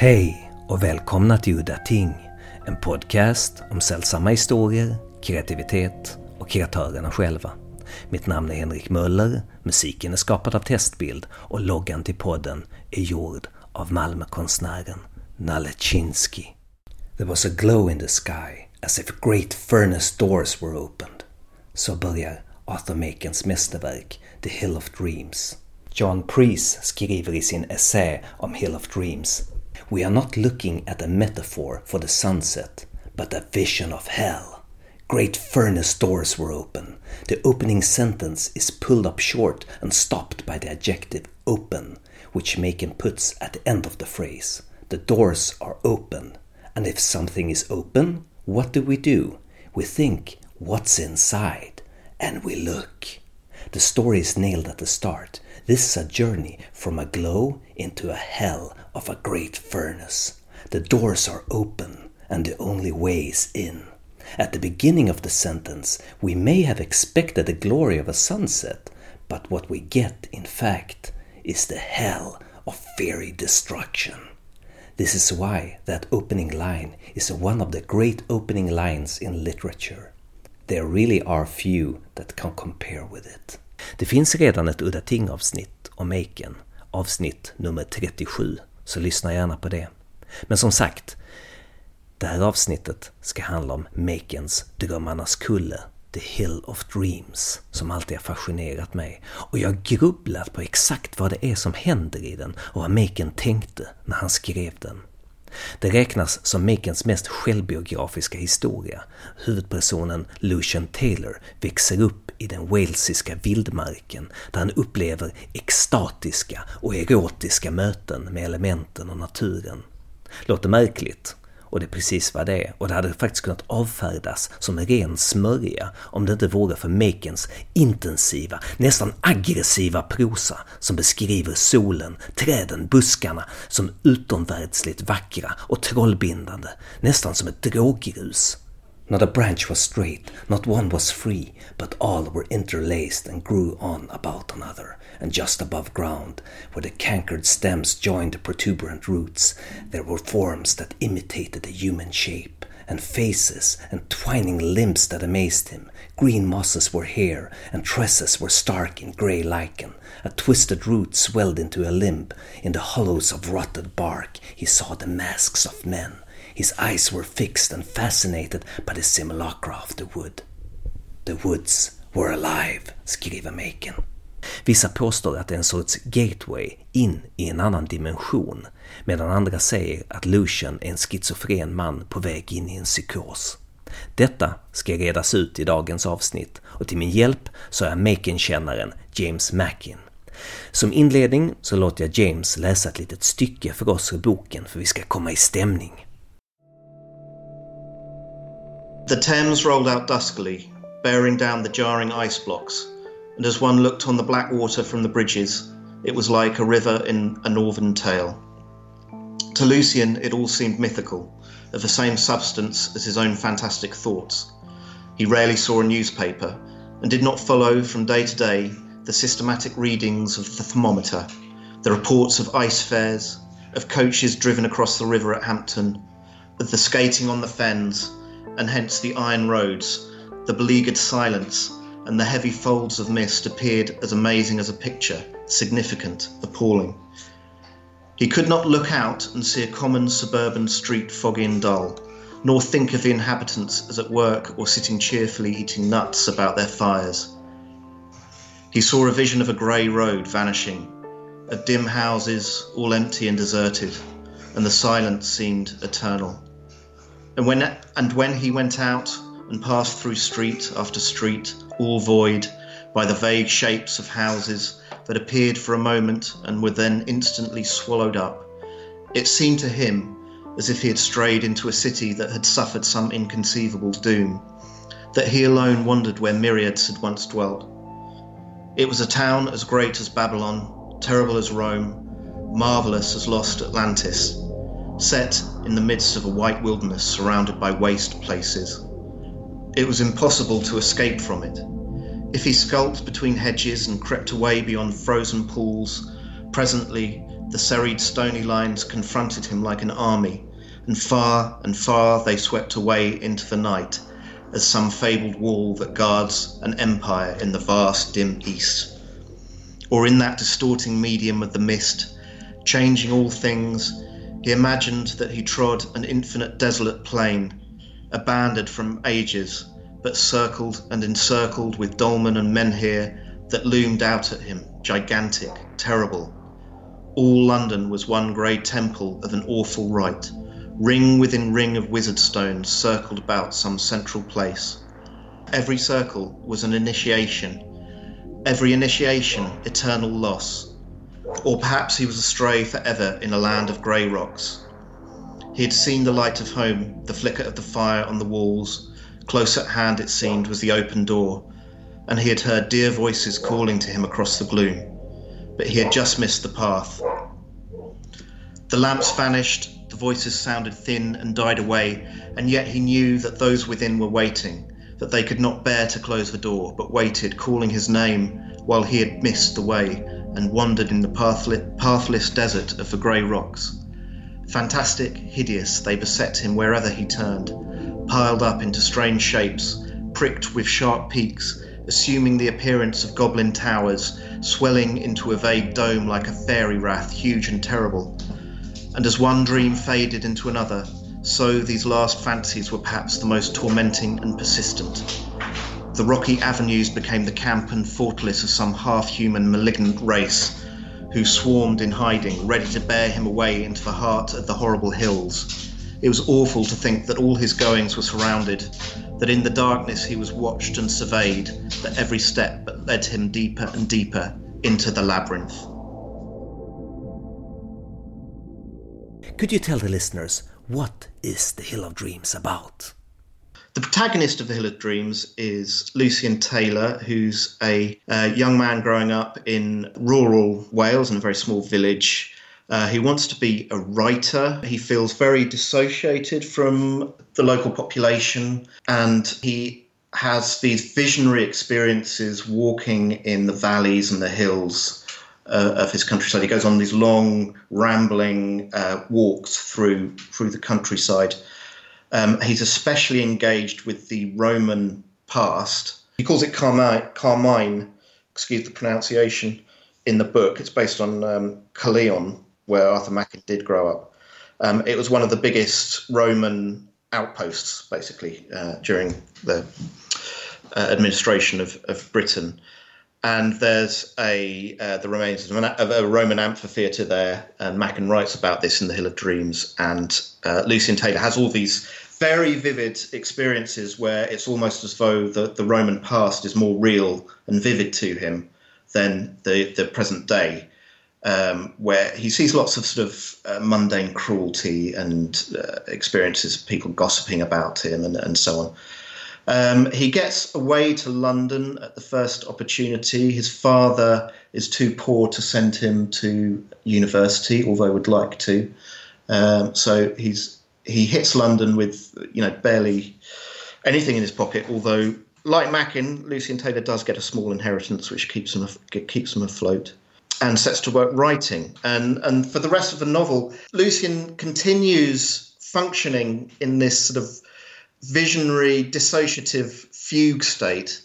Hej och välkomna till Udda Ting, en podcast om sällsamma historier, kreativitet och kreatörerna själva. Mitt namn är Henrik Möller, musiken är skapad av Testbild och loggan till podden är gjord av Malmökonstnären Nalle Chinsky. There was a glow in the sky, as if great furnace doors were opened. Så börjar Arthur Makens mästerverk The Hill of Dreams. John Preece skriver i sin essä om Hill of Dreams We are not looking at a metaphor for the sunset, but a vision of hell. Great furnace doors were open. The opening sentence is pulled up short and stopped by the adjective open, which Machen puts at the end of the phrase. The doors are open. And if something is open, what do we do? We think, what's inside? And we look. The story is nailed at the start. This is a journey from a glow into a hell of a great furnace. The doors are open, and the only way is in. At the beginning of the sentence, we may have expected the glory of a sunset, but what we get, in fact, is the hell of fiery destruction. This is why that opening line is one of the great opening lines in literature. There really are few that can compare with it. Det finns redan ett Udda Ting-avsnitt om Maken, avsnitt nummer 37, så lyssna gärna på det. Men som sagt, det här avsnittet ska handla om Makens Drömmarnas kulle, The Hill of Dreams, som alltid har fascinerat mig. Och jag har grubblat på exakt vad det är som händer i den och vad Maken tänkte när han skrev den. Det räknas som Makens mest självbiografiska historia. Huvudpersonen Lucian Taylor växer upp i den walesiska vildmarken där han upplever extatiska och erotiska möten med elementen och naturen. Låter märkligt, och det är precis vad det är. Och det hade faktiskt kunnat avfärdas som en ren smörja om det inte vore för Makens intensiva, nästan aggressiva prosa som beskriver solen, träden, buskarna som utomvärldsligt vackra och trollbindande, nästan som ett drogrus. Not a branch was straight, not one was free, but all were interlaced and grew on about another and just above ground, where the cankered stems joined the protuberant roots, there were forms that imitated a human shape, and faces and twining limbs that amazed him. Green mosses were here, and tresses were stark in grey lichen. A twisted root swelled into a limb. In the hollows of rotted bark he saw the masks of men. His eyes were fixed and fascinated by the simulacra of the wood. The woods were alive, skriver Maken. Vissa påstår att det är en sorts gateway in i en annan dimension, medan andra säger att Lucian är en schizofren man på väg in i en psykos. Detta ska redas ut i dagens avsnitt och till min hjälp så är Macon-kännaren James Mackin. Som inledning så låter jag James läsa ett litet stycke för oss ur boken för vi ska komma i stämning. The Thames rolled out duskily, bearing down the jarring ice blocks and as one looked on the black water from the bridges, it was like a river in a northern tale. To Lucian, it all seemed mythical, of the same substance as his own fantastic thoughts. He rarely saw a newspaper and did not follow from day to day the systematic readings of the thermometer, the reports of ice fairs, of coaches driven across the river at Hampton, of the skating on the fens, and hence the iron roads, the beleaguered silence and the heavy folds of mist appeared as amazing as a picture, significant, appalling. He could not look out and see a common suburban street foggy and dull, nor think of the inhabitants as at work or sitting cheerfully eating nuts about their fires. He saw a vision of a grey road vanishing, of dim houses all empty and deserted, and the silence seemed eternal. And when, and when he went out and passed through street after street, all void by the vague shapes of houses that appeared for a moment and were then instantly swallowed up. It seemed to him as if he had strayed into a city that had suffered some inconceivable doom, that he alone wondered where myriads had once dwelt. It was a town as great as Babylon, terrible as Rome, marvellous as lost Atlantis, set in the midst of a white wilderness surrounded by waste places. It was impossible to escape from it. If he skulked between hedges and crept away beyond frozen pools, presently the serried stony lines confronted him like an army, and far and far they swept away into the night, as some fabled wall that guards an empire in the vast dim east. Or in that distorting medium of the mist, changing all things, he imagined that he trod an infinite desolate plain, abandoned from ages, but circled and encircled with dolmen and menhir that loomed out at him, gigantic, terrible. All London was one grey temple of an awful rite, ring within ring of wizard stones circled about some central place. Every circle was an initiation, every initiation eternal loss. Or perhaps he was astray forever in a land of grey rocks. He had seen the light of home, the flicker of the fire on the walls. Close at hand, it seemed, was the open door, and he had heard dear voices calling to him across the gloom. But he had just missed the path. The lamps vanished, the voices sounded thin and died away, and yet he knew that those within were waiting, that they could not bear to close the door, but waited, calling his name while he had missed the way and wandered in the pathless, desert of the grey rocks. Fantastic, hideous, they beset him wherever he turned, piled up into strange shapes, pricked with sharp peaks, assuming the appearance of goblin towers, swelling into a vague dome like a fairy wrath, huge and terrible. And as one dream faded into another, so these last fancies were perhaps the most tormenting and persistent. The rocky avenues became the camp and fortalice of some half human malignant race who swarmed in hiding, ready to bear him away into the heart of the horrible hills. It was awful to think that all his goings were surrounded, that in the darkness he was watched and surveyed, that every step led him deeper and deeper into the labyrinth. Could you tell the listeners what is the Hill of Dreams about? The protagonist of The Hill of Dreams is Lucian Taylor, who's a, a young man growing up in rural Wales in a very small village. Uh, he wants to be a writer. He feels very dissociated from the local population, and he has these visionary experiences walking in the valleys and the hills uh, of his countryside. He goes on these long, rambling uh, walks through through the countryside. Um, he's especially engaged with the Roman past. He calls it Caermaen, Caermaen excuse the pronunciation, in the book. It's based on um, Caerleon, where Arthur Machen did grow up. Um, it was one of the biggest Roman outposts, basically, uh, during the uh, administration of, of Britain. And there's a uh, the remains of, an, of, a Roman amphitheatre there, and Machen writes about this in The Hill of Dreams. And uh, Lucian Taylor has all these very vivid experiences where it's almost as though the, the Roman past is more real and vivid to him than the, the present day um, where he sees lots of sort of uh, mundane cruelty and uh, experiences of people gossiping about him and, and so on. Um, he gets away to London at the first opportunity. His father is too poor to send him to university, although would like to. Um, so he's he hits London with you know barely anything in his pocket. Although, like Machen, Lucian Taylor does get a small inheritance, which keeps him keeps him afloat and sets to work writing. And, and for the rest of the novel, Lucian continues functioning in this sort of visionary, dissociative fugue state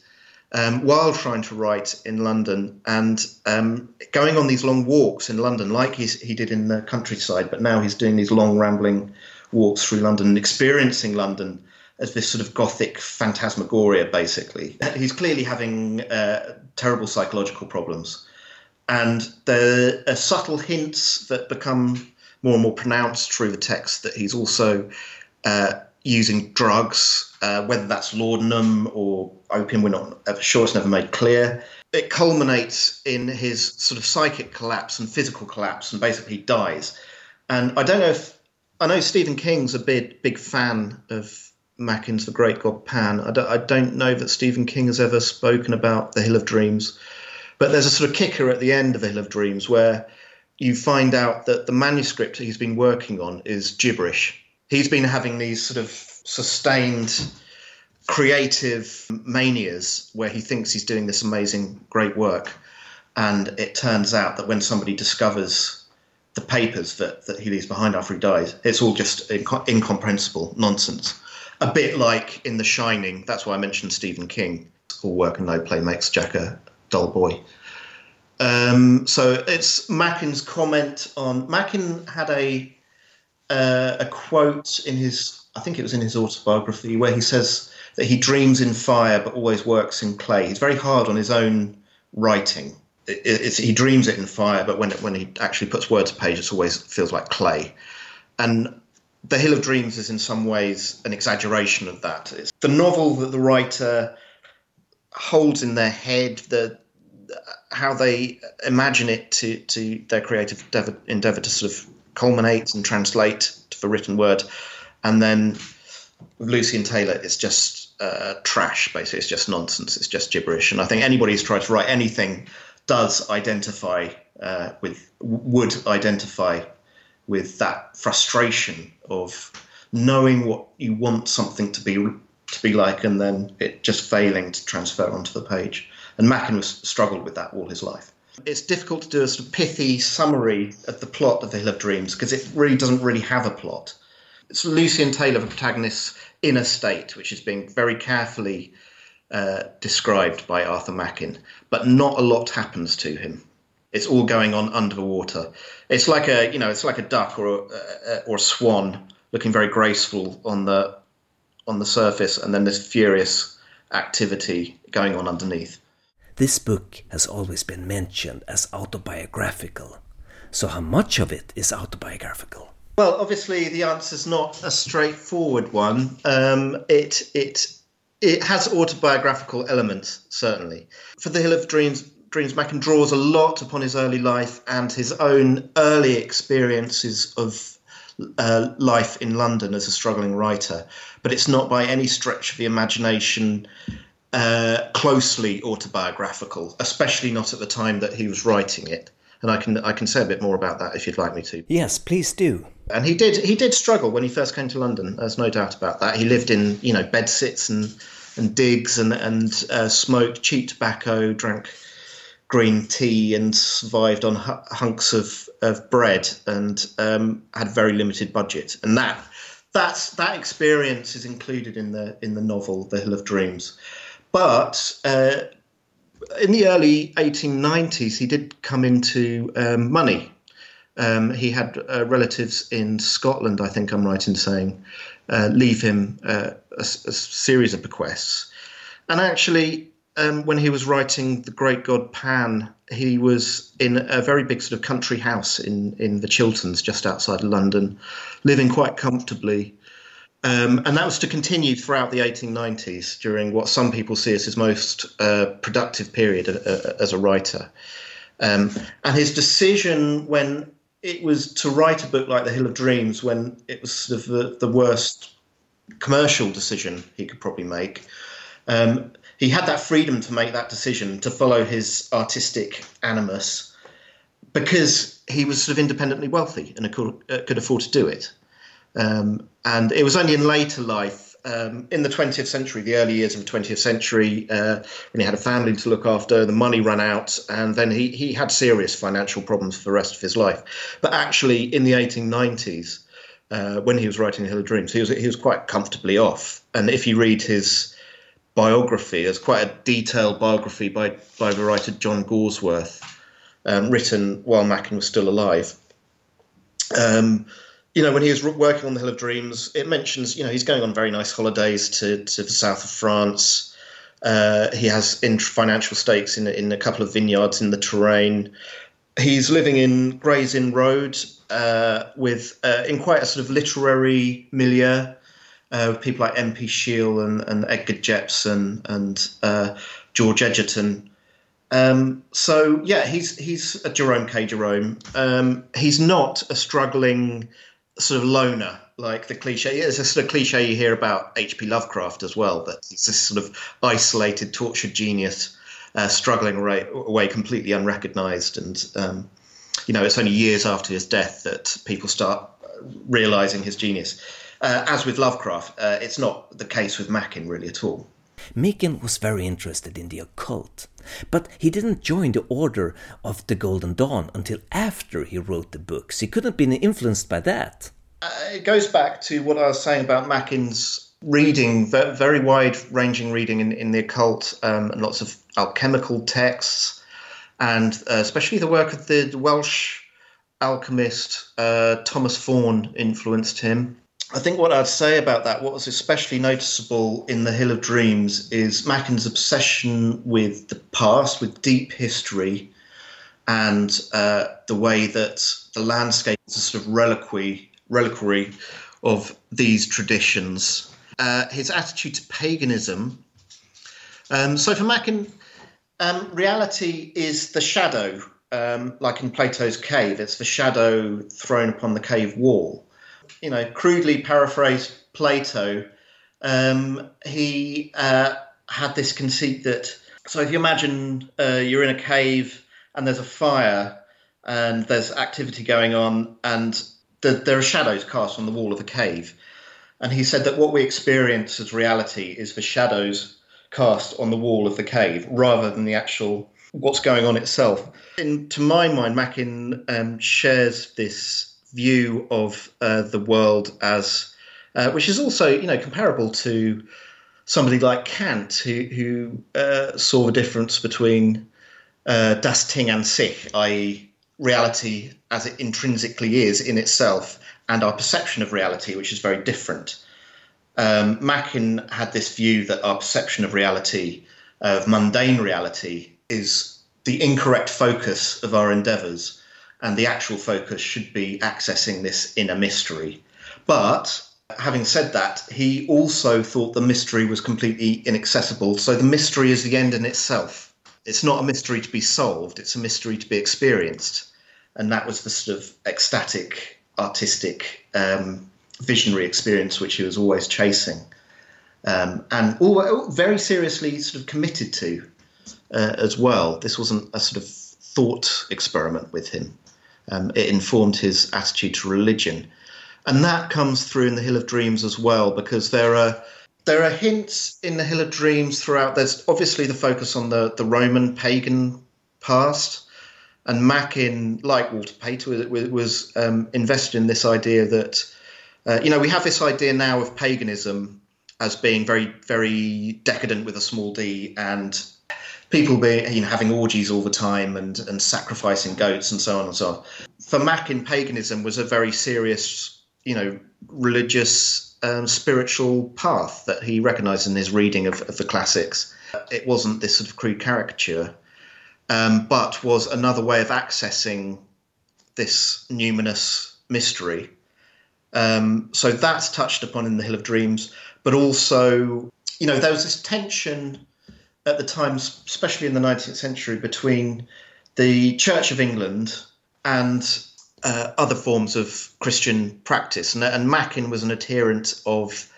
um, while trying to write in London and um, going on these long walks in London, like he did in the countryside, but now he's doing these long, rambling walks through London and experiencing London as this sort of gothic phantasmagoria, basically. He's clearly having uh, terrible psychological problems and there are subtle hints that become more and more pronounced through the text that he's also uh, using drugs, uh, whether that's laudanum or opium, we're not sure, it's never made clear. It culminates in his sort of psychic collapse and physical collapse, and basically dies. And I don't know if I know Stephen King's a big big fan of Machen's The Great God Pan. I don't, I don't know that Stephen King has ever spoken about The Hill of Dreams. But there's a sort of kicker at the end of The Hill of Dreams where you find out that the manuscript he's been working on is gibberish. He's been having these sort of sustained creative manias where he thinks he's doing this amazing, great work. And it turns out that when somebody discovers the papers that, that he leaves behind after he dies. It's all just inco- incomprehensible nonsense. A bit like in The Shining. That's why I mentioned Stephen King. All work and no play makes Jack a dull boy. Um, so it's Machen's comment on Machen had a uh, a quote in his I think it was in his autobiography where he says that he dreams in fire but always works in clay. He's very hard on his own writing. It, he dreams it in fire, but when it, when he actually puts words to page, it always feels like clay. And the Hill of Dreams is in some ways an exaggeration of that. It's the novel that the writer holds in their head, the how they imagine it to, to their creative endeavor, endeavor to sort of culminate and translate to the written word. And then Lucian Taylor, it's just uh, trash, basically. It's just nonsense. It's just gibberish. And I think anybody who's tried to write anything does identify uh, with, would identify with that frustration of knowing what you want something to be to be like and then it just failing to transfer onto the page. And Machen was struggled with that all his life. It's difficult to do a sort of pithy summary of the plot of The Hill of Dreams because it really doesn't really have a plot. It's Lucian Taylor, the protagonists, in a state which is being very carefully uh, described by Arthur Machen, but not a lot happens to him. It's all going on under the water. It's like a you know it's like a duck or a, or a swan looking very graceful on the on the surface, and then this furious activity going on underneath. This book has always been mentioned as autobiographical. So, how much of it is autobiographical? Well, obviously, the answer is not a straightforward one. Um, it it it has autobiographical elements, certainly. For the Hill of Dreams, Dreams Machen draws a lot upon his early life and his own early experiences of uh, life in London as a struggling writer, but it's not by any stretch of the imagination uh, closely autobiographical, especially not at the time that he was writing it. And I can I can say a bit more about that if you'd like me to. Yes, please do. And he did he did struggle when he first came to London. There's no doubt about that. He lived in you know bedsits and and digs and and uh, smoked cheap tobacco, drank green tea, and survived on hunks of of bread, and um, had very limited budget. And that that's that experience is included in the in the novel The Hill of Dreams. But uh, in the early 1890s, he did come into um, money. Um, he had uh, relatives in Scotland, I think I'm right in saying, uh, leave him uh, a, a, series of bequests. And actually, um, when he was writing The Great God Pan, he was in a very big sort of country house in, in the Chilterns, just outside of London, living quite comfortably. Um, and that was to continue throughout the 1890s during what some people see as his most uh, productive period uh, uh, as a writer. Um, and his decision when it was to write a book like The Hill of Dreams, when it was sort of the, the worst commercial decision he could probably make, um, he had that freedom to make that decision to follow his artistic animus because he was sort of independently wealthy and could, uh, afford to do it. Um, and it was only in later life, um, in the 20th century, the early years of the 20th century, uh, when he had a family to look after, the money ran out, and then he, he had serious financial problems for the rest of his life. But actually, in the 1890s, uh, when he was writing Hill of Dreams, he was, he was quite comfortably off. And if you read his biography, there's quite a detailed biography by, by the writer John Gawsworth, um, written while Machen was still alive. Um, you know, when he was working on the Hill of Dreams, it mentions, you know, he's going on very nice holidays to, to the south of France. Uh, he has in financial stakes in, in a couple of vineyards in the Touraine. He's living in Gray's Inn Road uh, with uh, in quite a sort of literary milieu uh, people like M.P. Shiel and, and Edgar Jepson and uh, George Egerton. Um, so yeah, he's he's a Jerome K. Jerome. Um, he's not a struggling sort of loner, like the cliche. It's a sort of cliche you hear about H.P. Lovecraft as well, that he's this sort of isolated, tortured genius, uh, struggling away, away, completely unrecognized. And, um, you know, it's only years after his death that people start realizing his genius. Uh, as with Lovecraft, uh, it's not the case with Machen really at all. Machen was very interested in the occult, but he didn't join the Order of the Golden Dawn until after he wrote the books. He couldn't have been influenced by that. Uh, it goes back to what I was saying about Machen's reading, very wide ranging reading in, in the occult, um, and lots of alchemical texts, and uh, especially the work of the Welsh alchemist uh, Thomas Vaughan influenced him. I think what I'd say about that, what was especially noticeable in The Hill of Dreams, is Machen's obsession with the past, with deep history, and uh, the way that the landscape is a sort of reliquary, reliquary of these traditions. Uh, his attitude to paganism. Um, so for Machen, um, reality is the shadow, um, like in Plato's cave. It's the shadow thrown upon the cave wall you know, crudely paraphrase Plato, um, he uh, had this conceit that so if you imagine uh, you're in a cave and there's a fire and there's activity going on and the, there are shadows cast on the wall of the cave. And he said that what we experience as reality is the shadows cast on the wall of the cave rather than the actual what's going on itself. And to my mind, Machen um, shares this view of uh, the world as, uh, which is also you know comparable to somebody like Kant, who who uh, saw the difference between uh, das Ding an sich, i.e., reality as it intrinsically is in itself, and our perception of reality, which is very different. Um, Machen had this view that our perception of reality, of mundane reality, is the incorrect focus of our endeavours and the actual focus should be accessing this inner mystery. But having said that, he also thought the mystery was completely inaccessible. So the mystery is the end in itself. It's not a mystery to be solved, it's a mystery to be experienced. And that was the sort of ecstatic, artistic, um, visionary experience which he was always chasing. Um, and all, very seriously sort of committed to uh, as well. This wasn't a sort of thought experiment with him. Um, it informed his attitude to religion, and that comes through in the Hill of Dreams as well, because there are there are hints in the Hill of Dreams throughout. There's obviously the focus on the the Roman pagan past, and Machen, like Walter Pater, was, was um, invested in this idea that uh, you know we have this idea now of paganism as being very very decadent with a small d and people being you know having orgies all the time and and sacrificing goats and so on and so on. For Machen, paganism was a very serious, you know, religious, um, spiritual path that he recognised in his reading of, of, the classics. It wasn't this sort of crude caricature, um, but was another way of accessing this numinous mystery. Um, so that's touched upon in the Hill of Dreams, but also, you know, there was this tension at the time, especially in the 19th century, between the Church of England and uh, other forms of Christian practice. And, and Machen was an adherent of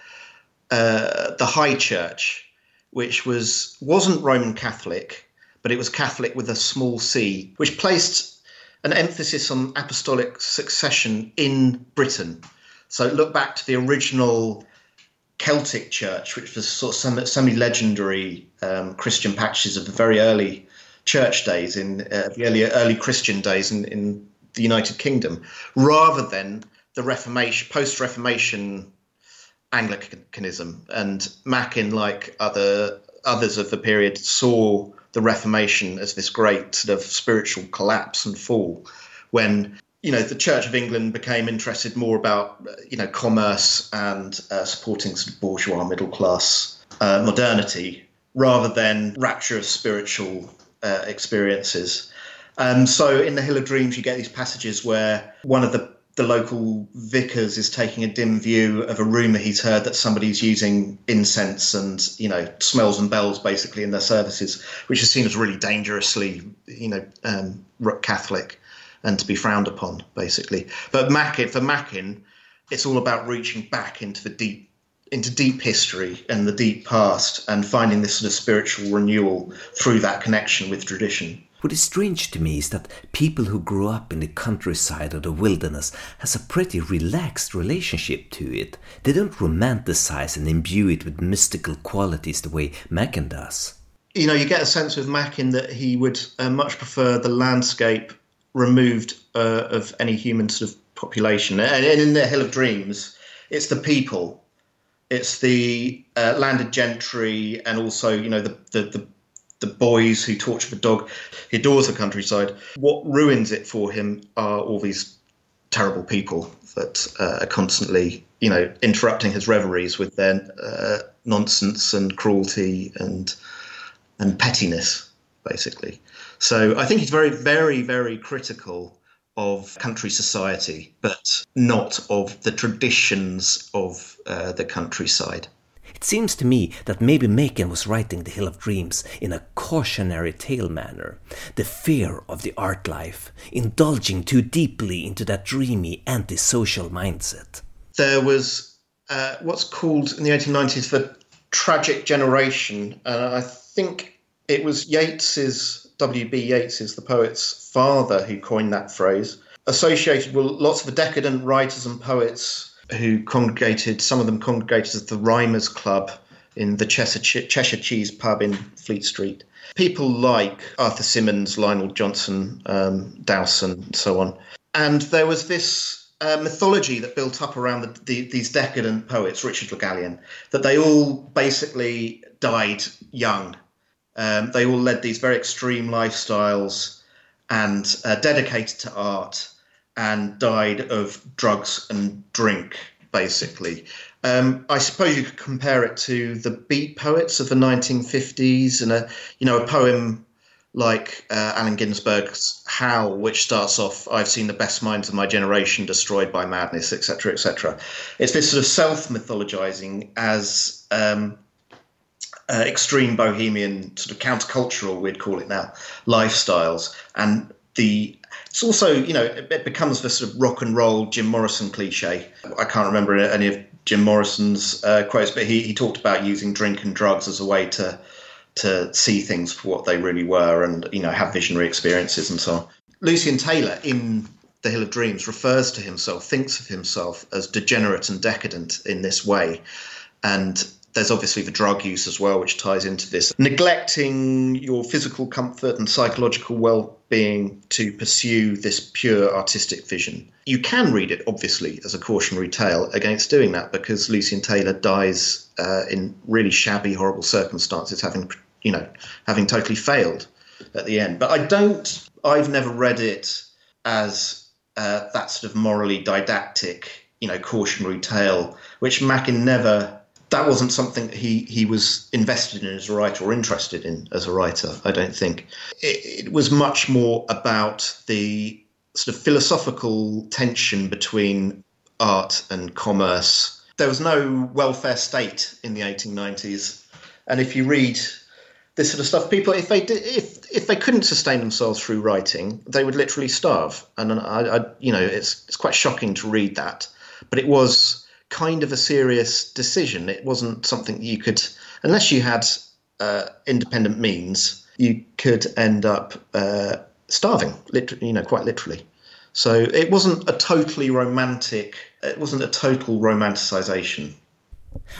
uh, the High Church, which was wasn't Roman Catholic, but it was Catholic with a small c, which placed an emphasis on apostolic succession in Britain. So look back to the original Celtic church, which was sort of some semi legendary um, Christian patches of the very early church days in uh, the early early Christian days in, in the United Kingdom, rather than the Reformation post Reformation Anglicanism. And Machen, like other others of the period, saw the Reformation as this great sort of spiritual collapse and fall when you know, the Church of England became interested more about, you know, commerce and uh, supporting sort of bourgeois middle class uh, modernity rather than rapturous spiritual uh, experiences. Um, so in the Hill of Dreams, you get these passages where one of the the local vicars is taking a dim view of a rumor he's heard that somebody's using incense and you know smells and bells basically in their services, which is seen as really dangerously you know um, Catholic and to be frowned upon, basically. But Machen, for Machen, it's all about reaching back into the deep into deep history and the deep past and finding this sort of spiritual renewal through that connection with tradition. What is strange to me is that people who grow up in the countryside or the wilderness has a pretty relaxed relationship to it. They don't romanticize and imbue it with mystical qualities the way Machen does. You know, you get a sense with Machen that he would uh, much prefer the landscape removed uh, of any human sort of population. And in the Hill of Dreams, it's the people, it's the uh, landed gentry, and also you know the, the the the boys who torture the dog. He adores the countryside. What ruins it for him are all these terrible people that uh, are constantly, you know, interrupting his reveries with their uh, nonsense and cruelty and and pettiness, basically. So I think he's very, very, very critical of country society, but not of the traditions of uh, the countryside. It seems to me that maybe Machen was writing The Hill of Dreams in a cautionary tale manner. The fear of the art life, indulging too deeply into that dreamy antisocial mindset. There was uh, what's called in the 1890s the tragic generation, and I think it was Yeats's, W.B. Yeats's, the poet's father, who coined that phrase, associated with lots of decadent writers and poets who congregated, some of them congregated at the Rhymers Club in the Cheshire, Cheshire Cheese pub in Fleet Street. People like Arthur Symons, Lionel Johnson, um, Dowson, and so on. And there was this uh, mythology that built up around the, the, these decadent poets, Richard Le Gallienne, that they all basically died young. Um, they all led these very extreme lifestyles and uh, dedicated to art and died of drugs and drink, basically. Um, I suppose you could compare it to the beat poets of the 1950s and a, you know, a poem like uh, Allen Ginsberg's Howl, which starts off, I've seen the best minds of my generation destroyed by madness, etc., etc. It's this sort of self mythologizing as um, uh, extreme bohemian, sort of countercultural, we'd call it now, lifestyles. And the it's also, you know, it becomes the sort of rock and roll Jim Morrison cliche. I can't remember any of Jim Morrison's uh, quotes, but he, he talked about using drink and drugs as a way to to see things for what they really were and, you know, have visionary experiences and so on. Lucian Taylor in The Hill of Dreams refers to himself, thinks of himself as degenerate and decadent in this way. And there's obviously the drug use as well, which ties into this. Neglecting your physical comfort and psychological well being to pursue this pure artistic vision. You can read it, obviously, as a cautionary tale against doing that because Lucian Taylor dies uh, in really shabby, horrible circumstances, having, you know, having totally failed at the end. But I don't, I've never read it as uh, that sort of morally didactic, you know, cautionary tale, which Machen never that wasn't something that he he was invested in as a writer or interested in as a writer. I don't think it, it was much more about the sort of philosophical tension between art and commerce. There was no welfare state in the 1890s, and if you read this sort of stuff, people if they did, if if they couldn't sustain themselves through writing, they would literally starve. And I, I you know, it's it's quite shocking to read that, but it was kind of a serious decision. It wasn't something you could, unless you had uh, independent means, you could end up uh, starving, you know, quite literally. So it wasn't a totally romantic, it wasn't a total romanticization.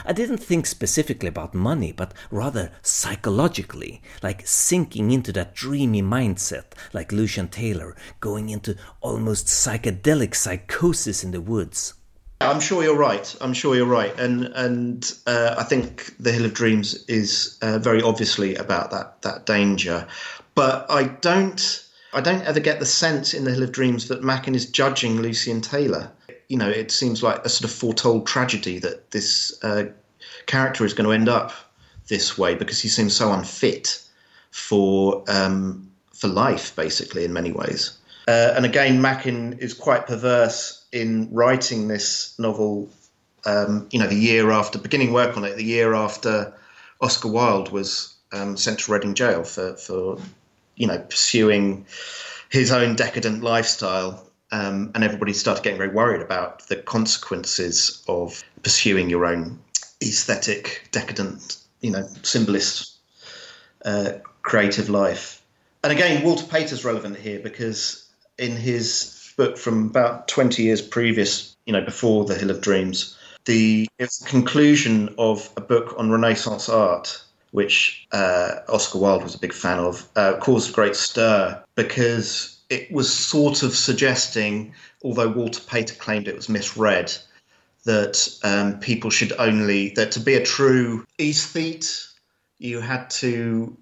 I didn't think specifically about money, but rather psychologically, like sinking into that dreamy mindset, like Lucian Taylor, going into almost psychedelic psychosis in the woods. I'm sure you're right. I'm sure you're right, and and uh, I think the Hill of Dreams is uh, very obviously about that that danger. But I don't I don't ever get the sense in the Hill of Dreams that Machen is judging Lucian Taylor. You know, it seems like a sort of foretold tragedy that this uh, character is going to end up this way because he seems so unfit for um, for life, basically, in many ways. Uh, and again, Machen is quite perverse in writing this novel. Um, you know, the year after beginning work on it, the year after Oscar Wilde was um, sent to Reading jail for for you know pursuing his own decadent lifestyle. Um, and everybody started getting very worried about the consequences of pursuing your own aesthetic, decadent, you know, symbolist uh, creative life. And again, Walter Pater's relevant here because in his book from about 20 years previous, you know, before The Hill of Dreams, the it's the conclusion of a book on Renaissance art, which uh, Oscar Wilde was a big fan of, uh, caused a great stir because it was sort of suggesting, although Walter Pater claimed it was misread, that um, people should only that to be a true aesthete, you had to.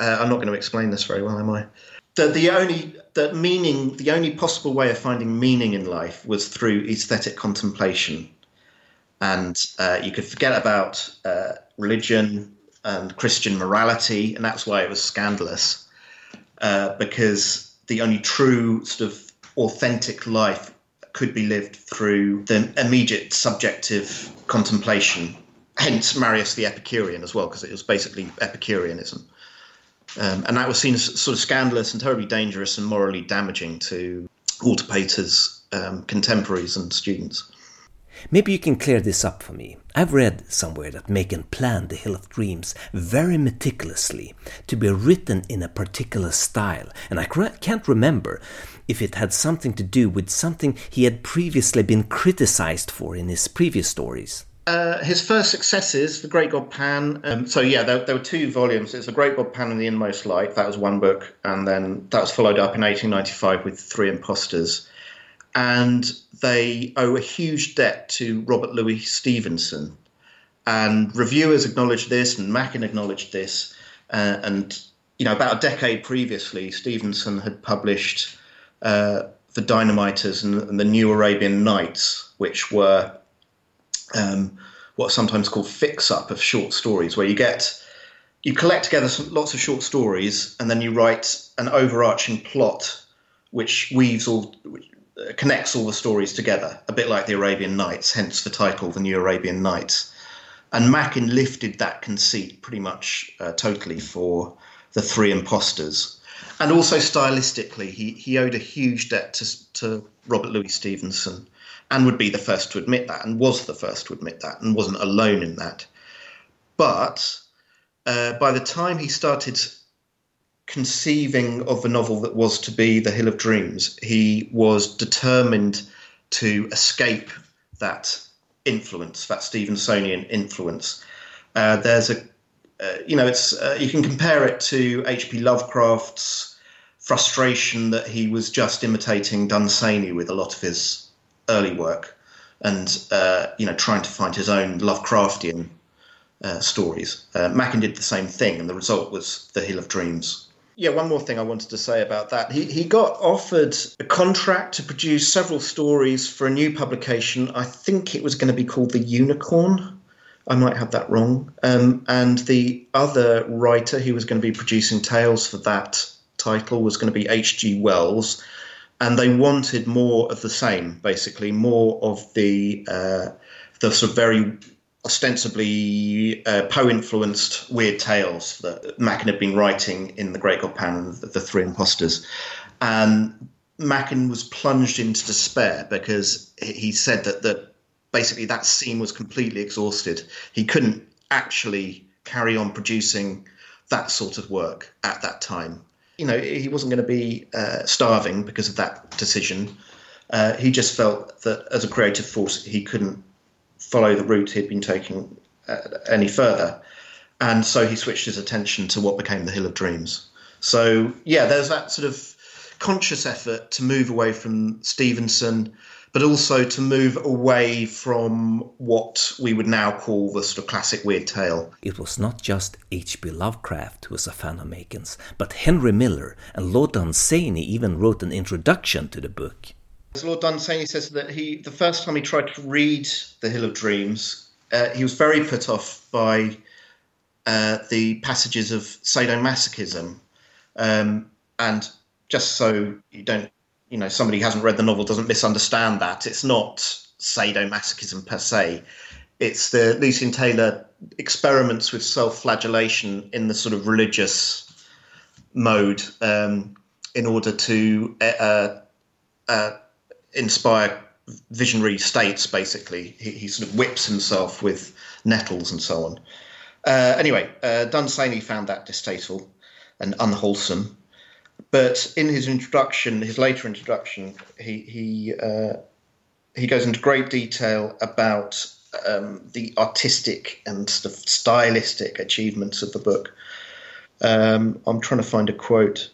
Uh, I'm not going to explain this very well, am I? That the only that meaning, the only possible way of finding meaning in life was through aesthetic contemplation, and uh, you could forget about uh, religion and Christian morality, and that's why it was scandalous, uh, because the only true sort of authentic life could be lived through the immediate subjective contemplation. Hence, Marius the Epicurean as well, because it was basically Epicureanism. Um, and that was seen as sort of scandalous and terribly dangerous and morally damaging to Walter Pater's um, contemporaries and students. Maybe you can clear this up for me. I've read somewhere that Machen planned The Hill of Dreams very meticulously to be written in a particular style, and I can't remember if it had something to do with something he had previously been criticized for in his previous stories. Uh, his first successes, The Great God Pan. Um, so, yeah, there, there, were two volumes. It's The Great God Pan and The Inmost Light. That was one book. And then that was followed up in 1895 with Three Impostors. And they owe a huge debt to Robert Louis Stevenson. And reviewers acknowledged this, and Machen acknowledged this. Uh, and, you know, about a decade previously, Stevenson had published uh, The Dynamiters and, and, The New Arabian Nights, which were um, what's sometimes called fix up of short stories, where you get you collect together some, lots of short stories and then you write an overarching plot which weaves all which uh, connects all the stories together, a bit like the Arabian Nights, hence the title, The New Arabian Nights. And Machen lifted that conceit pretty much uh, totally for the Three Impostors. And also stylistically, he, he owed a huge debt to, to Robert Louis Stevenson and would be the first to admit that, and was the first to admit that, and wasn't alone in that. But uh, by the time he started conceiving of the novel that was to be The Hill of Dreams, he was determined to escape that influence, that Stevensonian influence. Uh, there's a, uh, you know, it's uh, you can compare it to H.P. Lovecraft's frustration that he was just imitating Dunsany with a lot of his early work, and uh, you know, trying to find his own Lovecraftian uh, stories. Uh, Machen did the same thing, and the result was The Hill of Dreams. Yeah, one more thing I wanted to say about that. He, he got offered a contract to produce several stories for a new publication. I think it was going to be called The Unicorn. I might have that wrong. Um, and the other writer who was going to be producing tales for that title was going to be H.G. Wells. And they wanted more of the same, basically, more of the uh, the sort of very ostensibly uh, Poe influenced weird tales that Machen had been writing in The Great God Pan and The Three Impostors. And Machen was plunged into despair because he said that, that basically that scene was completely exhausted. He couldn't actually carry on producing that sort of work at that time. You know, he wasn't going to be uh, starving because of that decision. Uh, he just felt that as a creative force, he couldn't follow the route he'd been taking uh, any further. And so he switched his attention to what became the Hill of Dreams. So, yeah, there's that sort of conscious effort to move away from Stevenson, but also to move away from what we would now call the sort of classic weird tale. It was not just H.P. Lovecraft who was a fan of Machen's, but Henry Miller and Lord Dunsany even wrote an introduction to the book. As Lord Dunsany says that he, the first time he tried to read The Hill of Dreams, uh, he was very put off by uh, the passages of sadomasochism. Um, and just so you don't, you know, somebody who hasn't read the novel doesn't misunderstand that, it's not sadomasochism per se. It's the Lucian Taylor experiments with self flagellation in the sort of religious mode um, in order to uh, uh, inspire visionary states. Basically, he, he sort of whips himself with nettles and so on. Uh, anyway, uh, Dunsany found that distasteful and unwholesome. But in his introduction, his later introduction, he he uh, he goes into great detail about um, the artistic and sort of stylistic achievements of the book. Um, I'm trying to find a quote.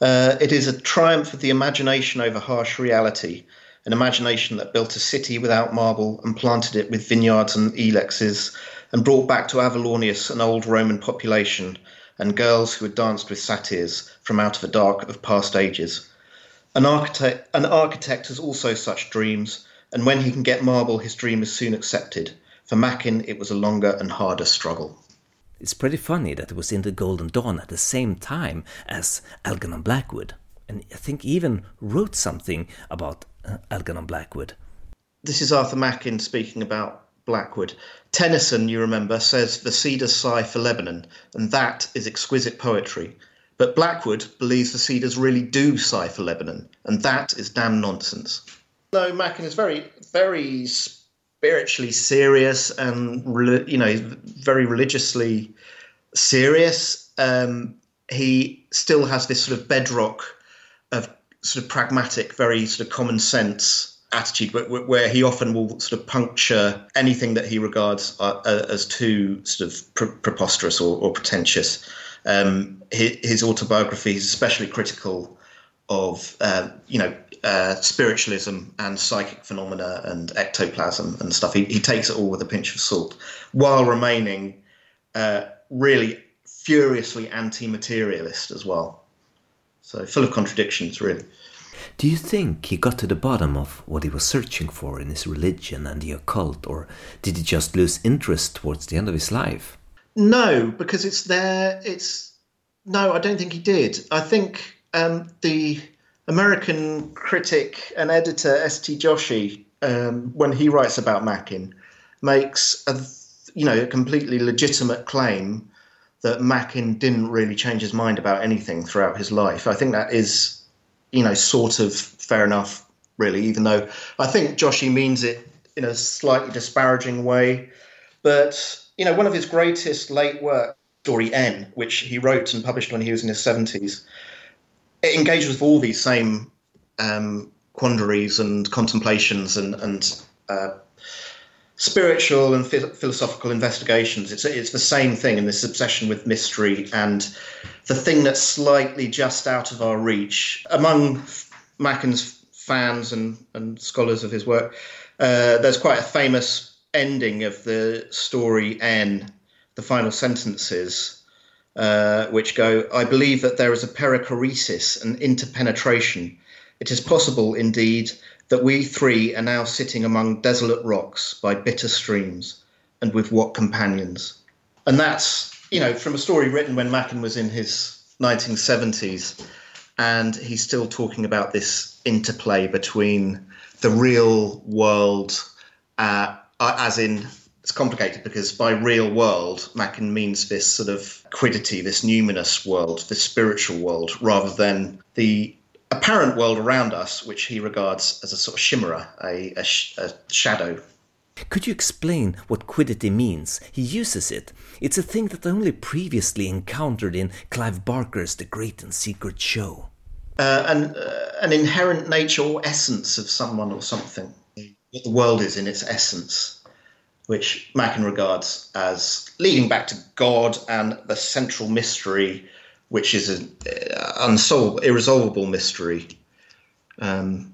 Uh, it is a triumph of the imagination over harsh reality, an imagination that built a city without marble and planted it with vineyards and ilexes, and brought back to Avallaunius an old Roman population and girls who had danced with satyrs from out of the dark of past ages. An architect, an architect has also such dreams, and when he can get marble, his dream is soon accepted. For Machen, it was a longer and harder struggle. It's pretty funny that it was in the Golden Dawn at the same time as Algernon Blackwood, and I think even wrote something about uh, Algernon Blackwood. This is Arthur Machen speaking about Blackwood. Tennyson, you remember, says the cedars sigh for Lebanon, and that is exquisite poetry. But Blackwood believes the cedars really do sigh for Lebanon, and that is damn nonsense. No, Machen is very, very spiritually serious and you know very religiously serious. Um, he still has this sort of bedrock of sort of pragmatic, very sort of common sense attitude, where he often will sort of puncture anything that he regards uh, uh, as too sort of pre- preposterous or, or pretentious. Um, his, his, autobiography is especially critical of uh, you know uh, spiritualism and psychic phenomena and ectoplasm and stuff. He, he takes it all with a pinch of salt, while remaining uh, really furiously anti-materialist as well. So full of contradictions, really. Do you think he got to the bottom of what he was searching for in his religion and the occult, or did he just lose interest towards the end of his life? No, because it's there. It's no, I don't think he did. I think um, the American critic and editor S.T. Joshi, um, when he writes about Machen, makes a you know a completely legitimate claim that Machen didn't really change his mind about anything throughout his life. I think that is you know sort of fair enough, really. Even though I think Joshi means it in a slightly disparaging way, but you know one of his greatest late work, Story N, which he wrote and published when he was in his seventies it engages with all these same um, quandaries and contemplations and, and uh, spiritual and philosophical investigations. It's it's the same thing in this obsession with mystery and the thing that's slightly just out of our reach among Machen's fans and and scholars of his work. Uh, there's quite a famous ending of the story N, the final sentences, uh, which go, I believe that there is a perichoresis, an interpenetration. It is possible, indeed, that we three are now sitting among desolate rocks by bitter streams, and with what companions. And that's, you know, from a story written when Machen was in his 1970s, and he's still talking about this interplay between the real world, uh, as in it's complicated because by real world, Machen means this sort of quiddity, this numinous world, this spiritual world, rather than the apparent world around us, which he regards as a sort of chimera, a, a, sh- a shadow. Could you explain what quiddity means? He uses it. It's a thing that I only previously encountered in Clive Barker's The Great and Secret Show. Uh, an, uh, an inherent nature or essence of someone or something. What the world is in its essence which Machen regards as leading back to God and the central mystery, which is an uh, unsolvable, irresolvable mystery, um,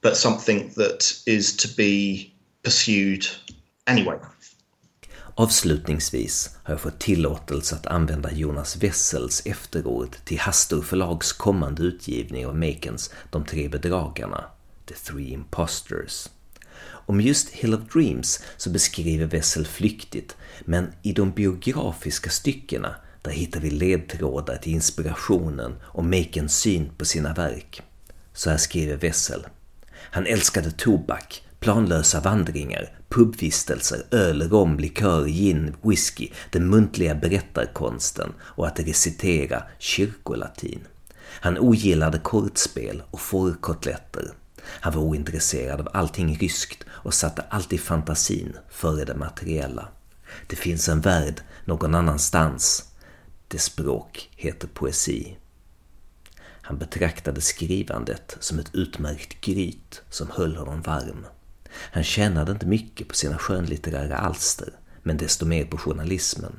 but something that is to be pursued anyway. Avslutningsvis har jag fått tillåtelse att använda Jonas Wessels efterord till Hastor förlags kommande utgivning av Makens De tre bedragarna, The Three Imposters. Om just Hill of Dreams så beskriver Wessel flyktigt, men i de biografiska styckena där hittar vi ledtrådar till inspirationen och Makens syn på sina verk. Så här skriver Wessel. Han älskade tobak, planlösa vandringar, pubvistelser, öl, rom, likör, gin, whisky, den muntliga berättarkonsten och att recitera kyrkolatin. Han ogillade kortspel och fårkotletter. Han var ointresserad av allting ryskt och satte alltid fantasin före det materiella. Det finns en värld någon annanstans. Det språk heter poesi. Han betraktade skrivandet som ett utmärkt gryt som höll honom varm. Han tjänade inte mycket på sina skönlitterära alster, men desto mer på journalismen.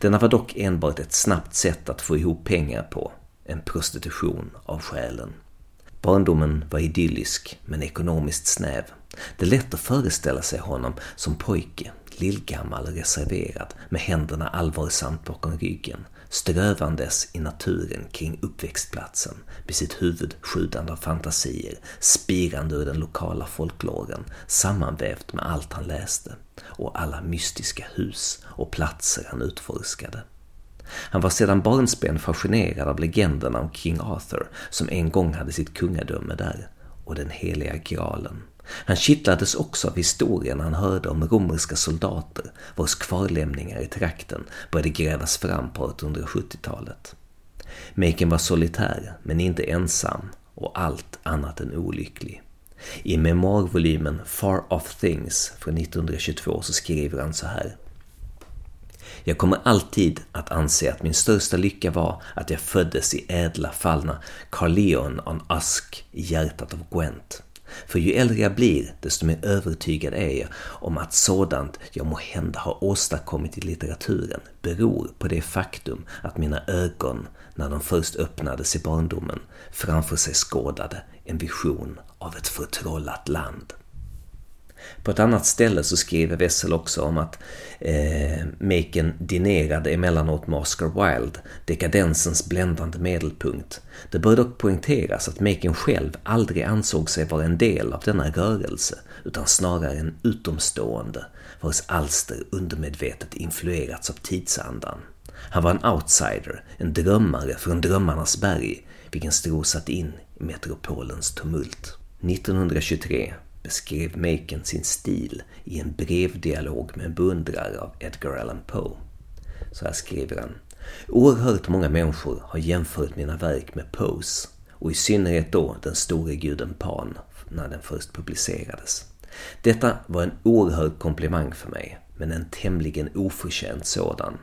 Denna var dock enbart ett snabbt sätt att få ihop pengar på, en prostitution av själen. Barndomen var idyllisk, men ekonomiskt snäv. Det är lätt att föreställa sig honom som pojke, lillgammal och reserverad, med händerna allvarsamt bakom ryggen, strövandes i naturen kring uppväxtplatsen med sitt huvud sjudande av fantasier, spirande ur den lokala folklåren, sammanvävt med allt han läste och alla mystiska hus och platser han utforskade. Han var sedan barnsben fascinerad av legenderna om King Arthur som en gång hade sitt kungadöme där och den heliga graalen. Han kittlades också av historien han hörde om romerska soldater vars kvarlämningar i trakten började grävas fram på 1870-talet. Maken var solitär, men inte ensam och allt annat än olycklig. I memoarvolymen Far Off Things från 1922 så skriver han så här. Jag kommer alltid att anse att min största lycka var att jag föddes i ädla fallna Carleon on Usk i hjärtat av Gwent. För ju äldre jag blir, desto mer övertygad är jag om att sådant jag må hända har åstadkommit i litteraturen beror på det faktum att mina ögon, när de först öppnades i barndomen, framför sig skådade en vision av ett förtrollat land. På ett annat ställe så skriver Wessel också om att eh, Maken dinerade emellanåt med Oscar Wilde, dekadensens bländande medelpunkt. Det bör dock poängteras att Maken själv aldrig ansåg sig vara en del av denna rörelse, utan snarare en utomstående, vars alster undermedvetet influerats av tidsandan. Han var en outsider, en drömmare från drömmarnas berg, vilken strosat in i metropolens tumult. 1923 beskrev Macon sin stil i en brevdialog med en beundrare av Edgar Allan Poe. Så här skriver han. Oerhört många människor har jämfört mina verk med Poes och i synnerhet då den store guden Pan när den först publicerades. Detta var en oerhörd komplimang för mig, men en tämligen oförtjänt sådan.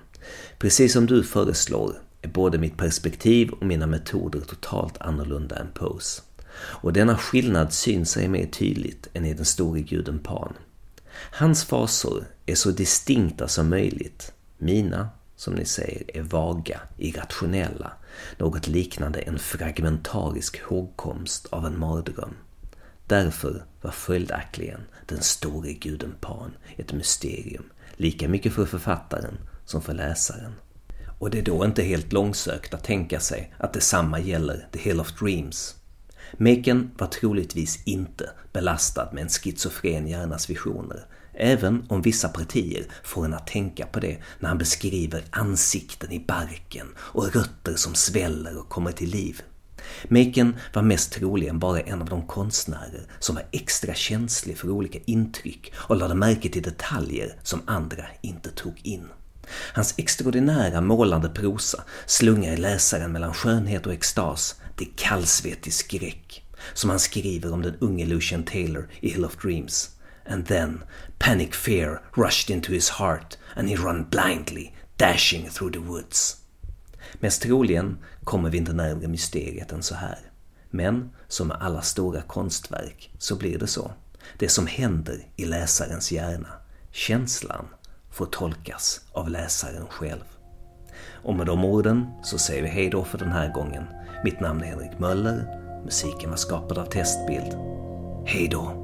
Precis som du föreslår är både mitt perspektiv och mina metoder totalt annorlunda än Poes. Och denna skillnad syns sig mer tydligt än i den store guden Pan. Hans fasor är så distinkta som möjligt. Mina, som ni säger, är vaga, irrationella, något liknande en fragmentarisk hågkomst av en mardröm. Därför var följaktligen den store guden Pan ett mysterium, lika mycket för författaren som för läsaren. Och det är då inte helt långsökt att tänka sig att detsamma gäller The Hill of Dreams Maken var troligtvis inte belastad med en schizofren hjärnas visioner, även om vissa partier får en att tänka på det när han beskriver ansikten i barken och rötter som sväller och kommer till liv. Maken var mest troligen bara en av de konstnärer som var extra känslig för olika intryck och lade märke till detaljer som andra inte tog in. Hans extraordinära målande prosa slungar läsaren mellan skönhet och extas det är kallsvettig skräck, som han skriver om den unge Lucian Taylor i Hill of Dreams. And then panic fear rushed into his heart and he run blindly, dashing through the woods. Mest troligen kommer vi inte närmare mysteriet än så här. Men som med alla stora konstverk så blir det så. Det som händer i läsarens hjärna, känslan, får tolkas av läsaren själv. Och med de orden så säger vi hej då för den här gången. Mitt namn är Henrik Möller. Musiken var skapad av Testbild. Hej då!